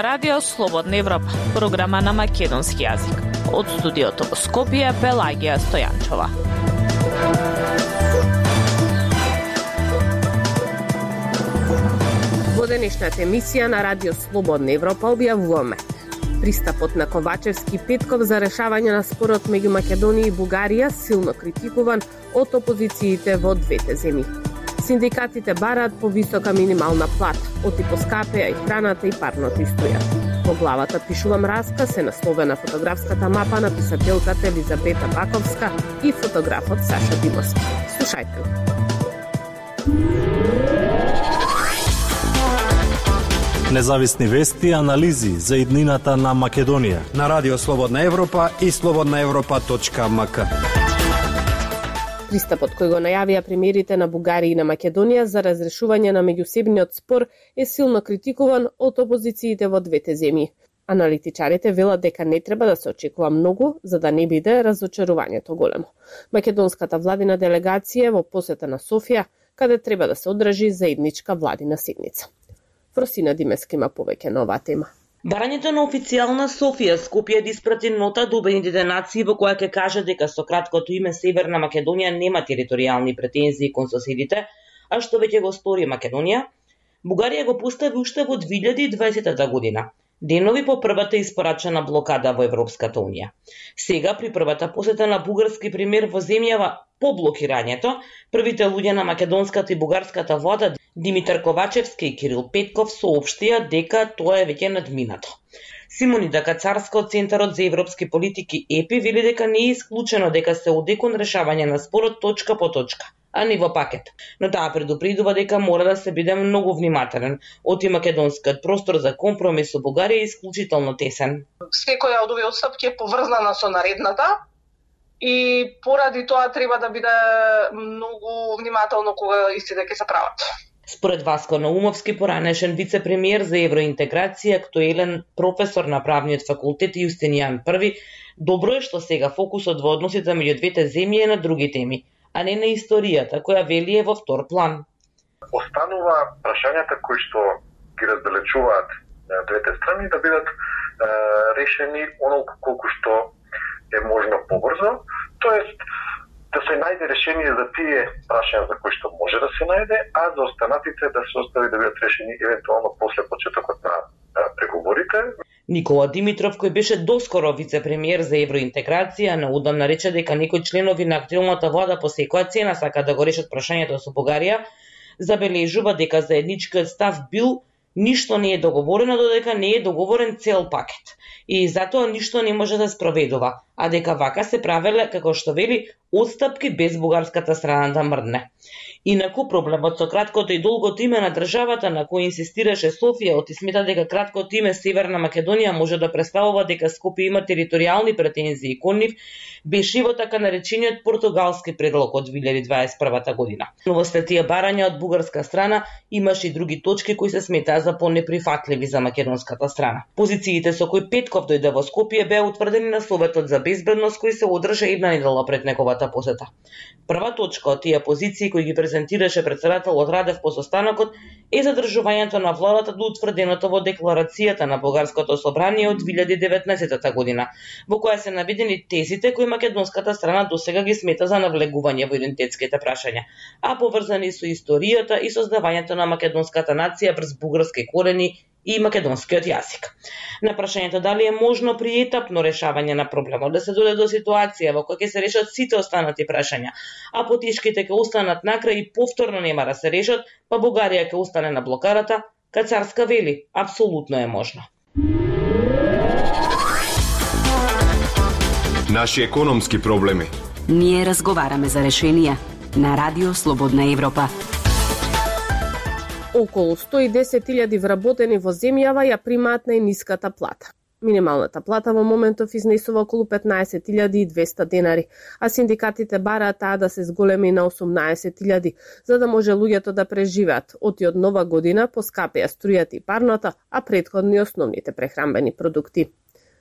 ова радио Слободна Европа, програма на македонски јазик. Од студиото во Скопје Пелагија Стојанчова. Во денешната емисија на Радио Слободна Европа објавуваме Пристапот на Ковачевски Петков за решавање на спорот меѓу Македонија и Бугарија силно критикуван од опозициите во двете земји. Синдикатите бараат висока минимална плата, оти поскапеа и храната и парното и струјата. Во главата пишувам раска се насловена фотографската мапа на писателката Елизабета Баковска и фотографот Саша Димовски. Слушајте. Независни вести и анализи за иднината на Македонија на Радио Слободна Европа и слободнаевропа.мк. Пристапот кој го најавија премиерите на Бугарија и на Македонија за разрешување на меѓусебниот спор е силно критикуван од опозициите во двете земји. Аналитичарите велат дека не треба да се очекува многу за да не биде разочарувањето големо. Македонската владина делегација во посета на Софија, каде треба да се одржи заедничка владина седница. Фросина Димески има повеќе на оваа тема. Барањето на официјална Софија Скопје да испрати нота до Обединетите нации во која ќе каже дека со краткото име Северна Македонија нема територијални претензии кон соседите, а што веќе го стори Македонија, Бугарија го постави уште во 2020 година, денови по првата испорачена блокада во Европската Унија. Сега, при првата посета на бугарски премиер во земјава по блокирањето, првите луѓе на македонската и бугарската влада Димитар Ковачевски и Кирил Петков соопштија дека тоа е веќе надминато. Симонида Кацарска од Центарот за европски политики ЕПИ вели дека не е исклучено дека се оди кон решавање на спорот точка по точка, а не во пакет. Но таа предупредува дека мора да се биде многу внимателен. Оти македонскиот простор за компромис со Бугарија е исклучително тесен. Секоја од овие отстапки е поврзана со наредната, и поради тоа треба да биде многу внимателно кога истите ќе се прават. Според Васко Наумовски, поранешен вице-премиер за евроинтеграција, актуелен професор на правниот факултет Јустинијан I, добро е што сега фокусот во односите меѓу двете земји е на други теми, а не на историјата, која вели е во втор план. Останува прашањата кои што ги раздалечуваат двете страни да бидат е, решени онолку колку што е можно побрзо, тоест најде решение за тие прашања за кои што може да се најде, а за останатите да се остави да бидат решени евентуално после почетокот на преговорите. Никола Димитров, кој беше доскоро вице-премиер за евроинтеграција, на удам нарече дека некои членови на актуелната влада по секоја цена сака да го решат прашањето со Бугарија, забележува дека заедничкиот став бил ништо не е договорено додека не е договорен цел пакет и затоа ништо не може да спроведува, а дека вака се правеле, како што вели, отстапки без бугарската страна да мрдне. Инаку проблемот со краткото и долгото име на државата на кој инсистираше Софија, оти смета дека краткото име Северна Македонија може да представува дека Скопје има територијални претензии кон нив, беше во така наречениот португалски предлог од 2021 година. Но во тие барања од бугарска страна имаше и други точки кои се сметаа за понеприфатливи за македонската страна. Позициите со кои Петков дојде во Скопје беа утврдени на Советот за безбедност кој се одржа една недела пред неговата посета. Прва точка од тие позиции кои ги презентираше председателот Радев по состанокот е задржувањето на владата до утврденото во декларацијата на Бугарското собрание од 2019 година, во која се наведени тезите кои македонската страна досега ги смета за навлегување во идентитетските прашања, а поврзани со историјата и создавањето на македонската нација врз бугарски корени и македонскиот јазик. На прашањето дали е можно при етапно решавање на проблемот да се дојде до ситуација во која ќе се решат сите останати прашања, а потишките ќе останат накрај и повторно нема да се решат, па Бугарија ќе остане на блокарата, Кацарска вели, апсолутно е можно. Наши економски проблеми. Ние разговараме за решенија на Радио Слободна Европа. Околу 110.000 вработени во земјава ја примаат најниската плата. Минималната плата во моментов изнесува околу 15.200 денари, а синдикатите бараат таа да се зголеми на 18.000, за да може луѓето да преживеат. Оти од нова година поскапеа струјата и парната, а предходни основните прехрамбени продукти.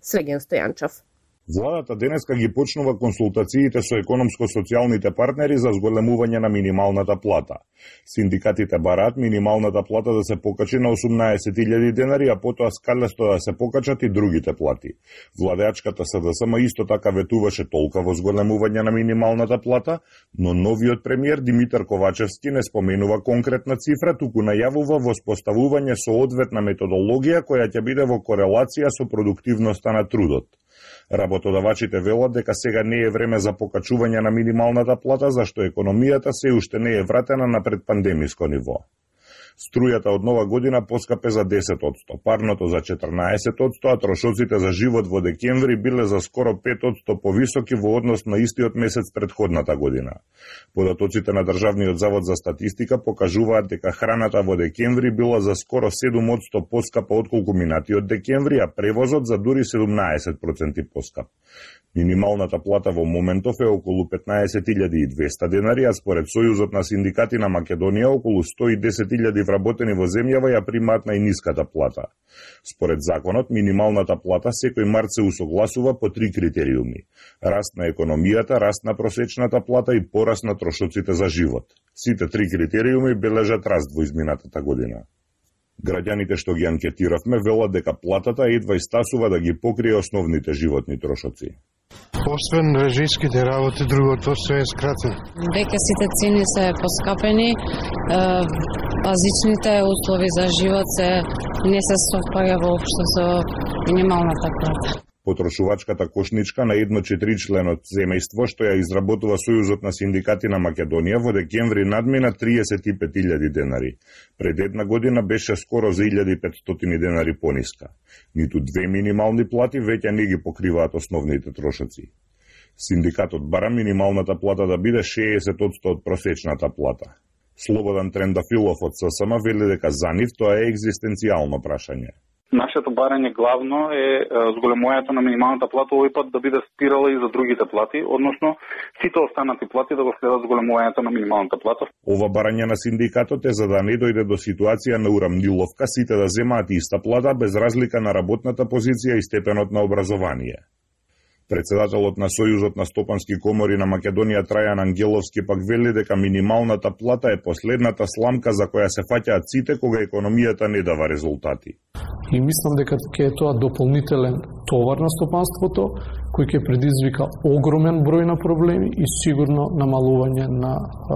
Среген Стојанчев. Владата денеска ги почнува консултациите со економско-социјалните партнери за зголемување на минималната плата. Синдикатите бараат минималната плата да се покачи на 18.000 денари, а потоа скалесто да се покачат и другите плати. Владеачката СДСМ исто така ветуваше толка во зголемување на минималната плата, но новиот премиер Димитар Ковачевски не споменува конкретна цифра, туку најавува воспоставување соодветна методологија која ќе биде во корелација со продуктивноста на трудот. Работодавачите велат дека сега не е време за покачување на минималната плата, зашто економијата се уште не е вратена на предпандемиско ниво. Струјата од нова година поскапе за 10%, парното за 14%, а трошоците за живот во декември биле за скоро 5% повисоки во однос на истиот месец предходната година. Податоците на Државниот завод за статистика покажуваат дека храната во декември била за скоро 7% поскапа отколку минатиот декември, а превозот за дури 17% поскап. Минималната плата во моментов е околу 15.200 денари, а според Сојузот на синдикати на Македонија околу 110.000 вработени во земјава ја примаат најниската плата. Според законот, минималната плата секој март се усогласува по три критериуми. Раст на економијата, раст на просечната плата и пораст на трошоците за живот. Сите три критериуми бележат раст во изминатата година. Граѓаните што ги анкетиравме велат дека платата едва истасува да ги покрие основните животни трошоци. Освен режиските работи, другото се е скратено. Веќе сите цени се поскапени, базичните услови за живот се не се совпаѓа воопшто со минималната плата. Потрошувачката кошничка на едно четиричлено семејство што ја изработува Сојузот на синдикати на Македонија во декември надмина 35.000 денари. Пред една година беше скоро за 1500 денари пониска. Ниту две минимални плати веќе не ги покриваат основните трошоци. Синдикатот бара минималната плата да биде 60% од просечната плата. Слободан Трендафилов од ССМ вели дека за нив тоа е екзистенцијално прашање. Нашето барање главно е зголемувањето на минималната плата овој пат да биде спирала и за другите плати, односно сите останати плати да го следат зголемувањето на минималната плата. Ова барање на синдикатот е за да не дојде до ситуација на урамниловка сите да земаат иста плата без разлика на работната позиција и степенот на образование. Председателот на Сојузот на стопански комори на Македонија Трајан Ангеловски пак вели дека минималната плата е последната сламка за која се фаќаат сите кога економијата не дава резултати. И мислам дека ќе е тоа дополнителен товар на стопанството кој ќе предизвика огромен број на проблеми и сигурно намалување на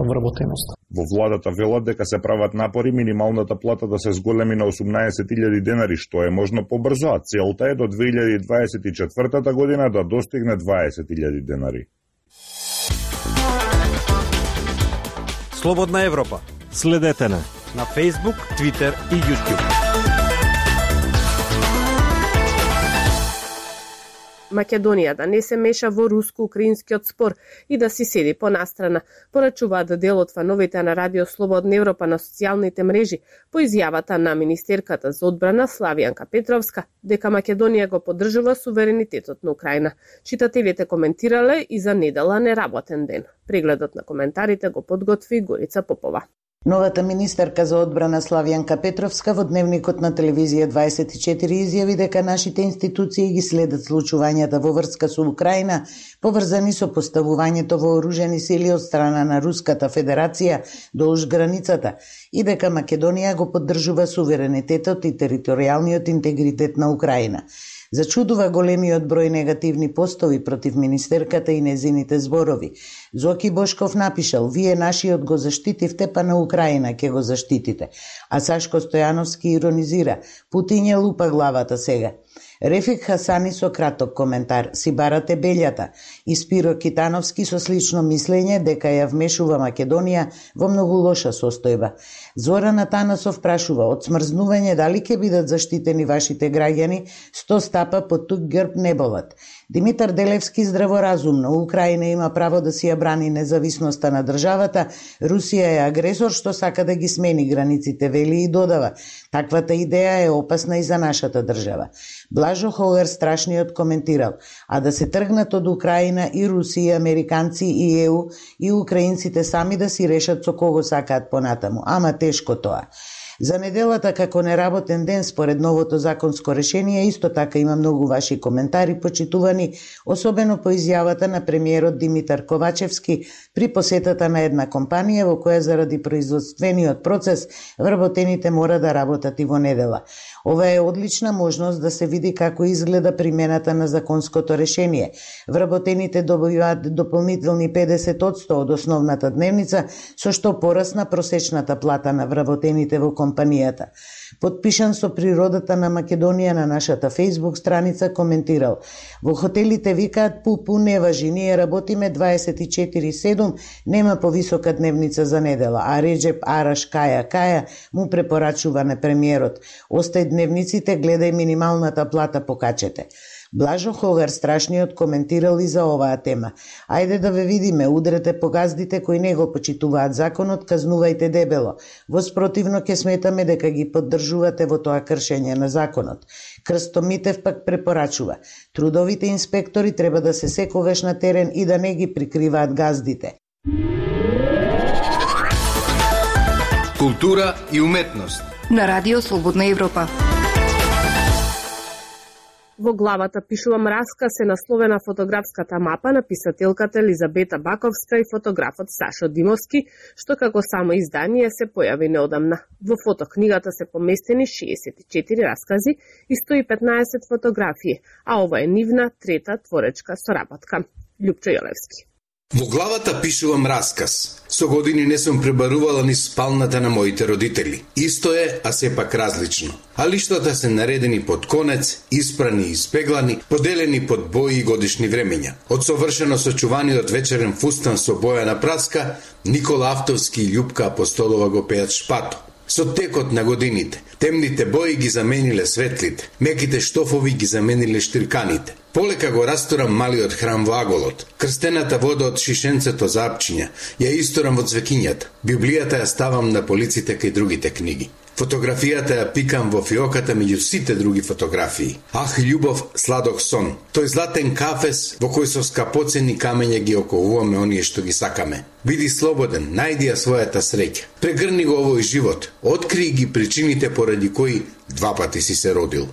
вработеност. Во владата велат дека се прават напори минималната плата да се зголеми на 18.000 денари, што е можно побрзо, а целта е до 2024 година да достигне 20.000 денари. Слободна Европа. Следете на на Facebook, Twitter и YouTube. Македонија да не се меша во руско-украинскиот спор и да си седи по настрана, порачуваат делот фановите на Радио Слободна Европа на социјалните мрежи по изјавата на министерката за одбрана Славијанка Петровска дека Македонија го поддржува суверенитетот на Украина. Читателите коментирале и за недела неработен ден. Прегледот на коментарите го подготви Горица Попова. Новата министерка за одбрана Славјанка Петровска во дневникот на телевизија 24 изјави дека нашите институции ги следат случувањата во врска со Украина, поврзани со поставувањето вооружени сили од страна на Руската Федерација долж границата и дека Македонија го поддржува суверенитетот и територијалниот интегритет на Украина. Зачудува големиот број негативни постови против министерката и незините зборови. Зоки Бошков напишал, вие нашиот го заштитивте, па на Украина ќе го заштитите. А Сашко Стојановски иронизира, Путин ја лупа главата сега. Рефик Хасани со краток коментар, си барате белјата, и Спиро Китановски со слично мислење дека ја вмешува Македонија во многу лоша состојба. Зоран Атанасов прашува, од смрзнување дали ќе бидат заштитени вашите граѓани, сто стапа под тук грб не болат. Димитар Делевски здраворазумно, Украина има право да си ја брани независноста на државата, Русија е агресор што сака да ги смени границите, вели и додава. Таквата идеја е опасна и за нашата држава. Блажо Холер страшниот коментирал, а да се тргнат од Украина и Русија, американци и ЕУ и украинците сами да си решат со кого сакаат понатаму. Ама тешко тоа. За неделата како неработен ден според новото законско решение исто така има многу ваши коментари почитувани, особено по изјавата на премиерот Димитар Ковачевски при посетата на една компанија во која заради производствениот процес вработените мора да работат и во недела. Ова е одлична можност да се види како изгледа примената на законското решение. Вработените добиваат дополнителни 50% од основната дневница, со што порасна просечната плата на вработените во компанијата. Подпишан со природата на Македонија на нашата Facebook страница коментирал Во хотелите викаат пупу не важи, ние работиме 24-7, нема повисока дневница за недела, а Реджеп Араш Каја Каја му препорачува на премиерот. Остај дневниците, гледај минималната плата покачете. Блажо Хогар страшниот коментирал и за оваа тема. Ајде да ве видиме, удрете по газдите кои не го почитуваат законот, казнувајте дебело. Во спротивно ќе сметаме дека ги поддржувате во тоа кршење на законот. Крсто Митев пак препорачува. Трудовите инспектори треба да се секогаш на терен и да не ги прикриваат газдите. Култура и уметност. На Радио Слободна Европа. Во главата пишувам расказ е насловена фотографската мапа на писателката Елизабета Баковска и фотографот Сашо Димовски, што како само издание се појави неодамна. Во фотокнигата се поместени 64 раскази и 115 фотографии, а ова е нивна трета творечка соработка. Лјупчо Јолевски. Во главата пишувам расказ. Со години не сум пребарувала ни спалната на моите родители. Исто е, а сепак различно. А лиштата се наредени под конец, испрани и испеглани, поделени под бои и годишни времења. Од совршено сочуваниот вечерен фустан со боја на праска, Никола Автовски и Лјупка Апостолова го пеат шпато. Со текот на годините, темните бои ги замениле светлите, меките штофови ги замениле штирканите. Полека го растурам малиот храм во Аголот. Крстената вода од шишенцето за апчиња, ја исторам во цвекињата. Библијата ја ставам на полиците кај другите книги. Фотографијата ја пикам во фиоката меѓу сите други фотографии. Ах, љубов, сладок сон. Тој златен кафес во кој со скапоцени камења ги оковуваме оние што ги сакаме. Биди слободен, најди ја својата среќа. Прегрни го овој живот, откри ги причините поради кои два пати си се родил.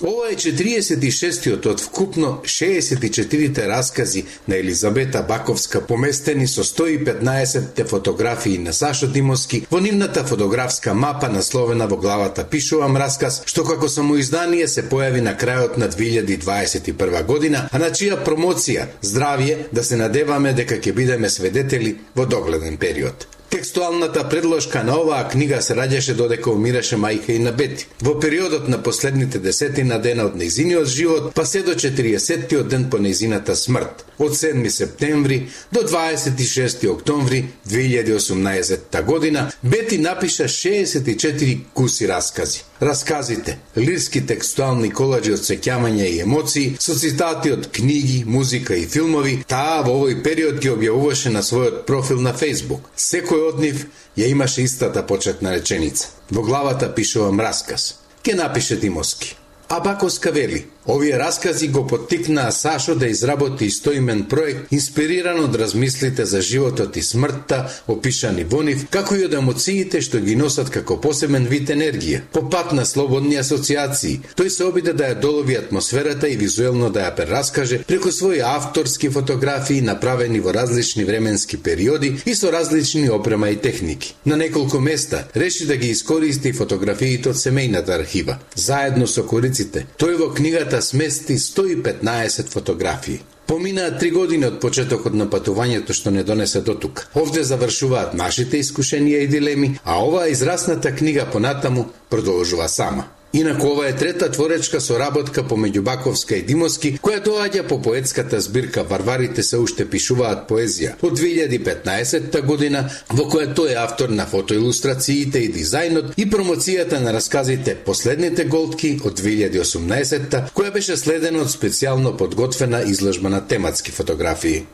Ова е 46-тиот од вкупно 64-те раскази на Елизабета Баковска поместени со 115-те фотографии на Сашо Димовски во нивната фотографска мапа насловена во главата Пишувам расказ, што како самоиздание се појави на крајот на 2021 година, а на чија промоција, здравје, да се надеваме дека ќе бидеме свидетели во догледен период. Текстуалната предложка на оваа книга се раѓаше додека умираше мајка и на Бети. Во периодот на последните десетина дена од нејзиниот живот, па се до 40-тиот ден по нејзината смрт, од 7 септември до 26 октомври 2018 година, Бети напиша 64 куси раскази. Расказите, лирски текстуални колажи од сеќавања и емоции, со цитати од книги, музика и филмови, таа во овој период ги објавуваше на својот профил на Facebook. Секој од нив ја имаше истата почетна реченица. Во главата пишувам расказ. Ке напише Димоски. Абакоска вели, овие раскази го поттикнаа Сашо да изработи истоимен проект инспириран од размислите за животот и смртта опишани во нив, како и од емоциите што ги носат како посебен вид енергија. По пат на слободни асоциации, тој се обиде да ја долови атмосферата и визуелно да ја прераскаже преку своји авторски фотографии направени во различни временски периоди и со различни опрема и техники. На неколку места реши да ги искористи фотографиите од семејната архива. Заедно со кориците. Тој во книгата смести 115 фотографии. Поминаа три години од почетокот на патувањето што не донесе до тук. Овде завршуваат нашите искушенија и дилеми, а оваа израсната книга понатаму продолжува сама. Инаку ова е трета творечка соработка помеѓу Баковска и Димовски, која доаѓа по поетската збирка Варварите се уште пишуваат поезија од 2015 година, во која тој е автор на фотоилустрациите и дизајнот и промоцијата на расказите Последните голтки од 2018 која беше следена од специјално подготвена изложба на тематски фотографии.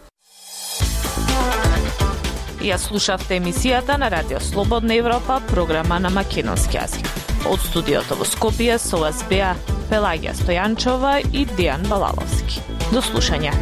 Ја слушавте емисијата на Радио Слободна Европа, програма на македонски јазик. Од студиото во Скопје со вас беа Пелагија Стојанчова и Дијан Балаловски. До слушање.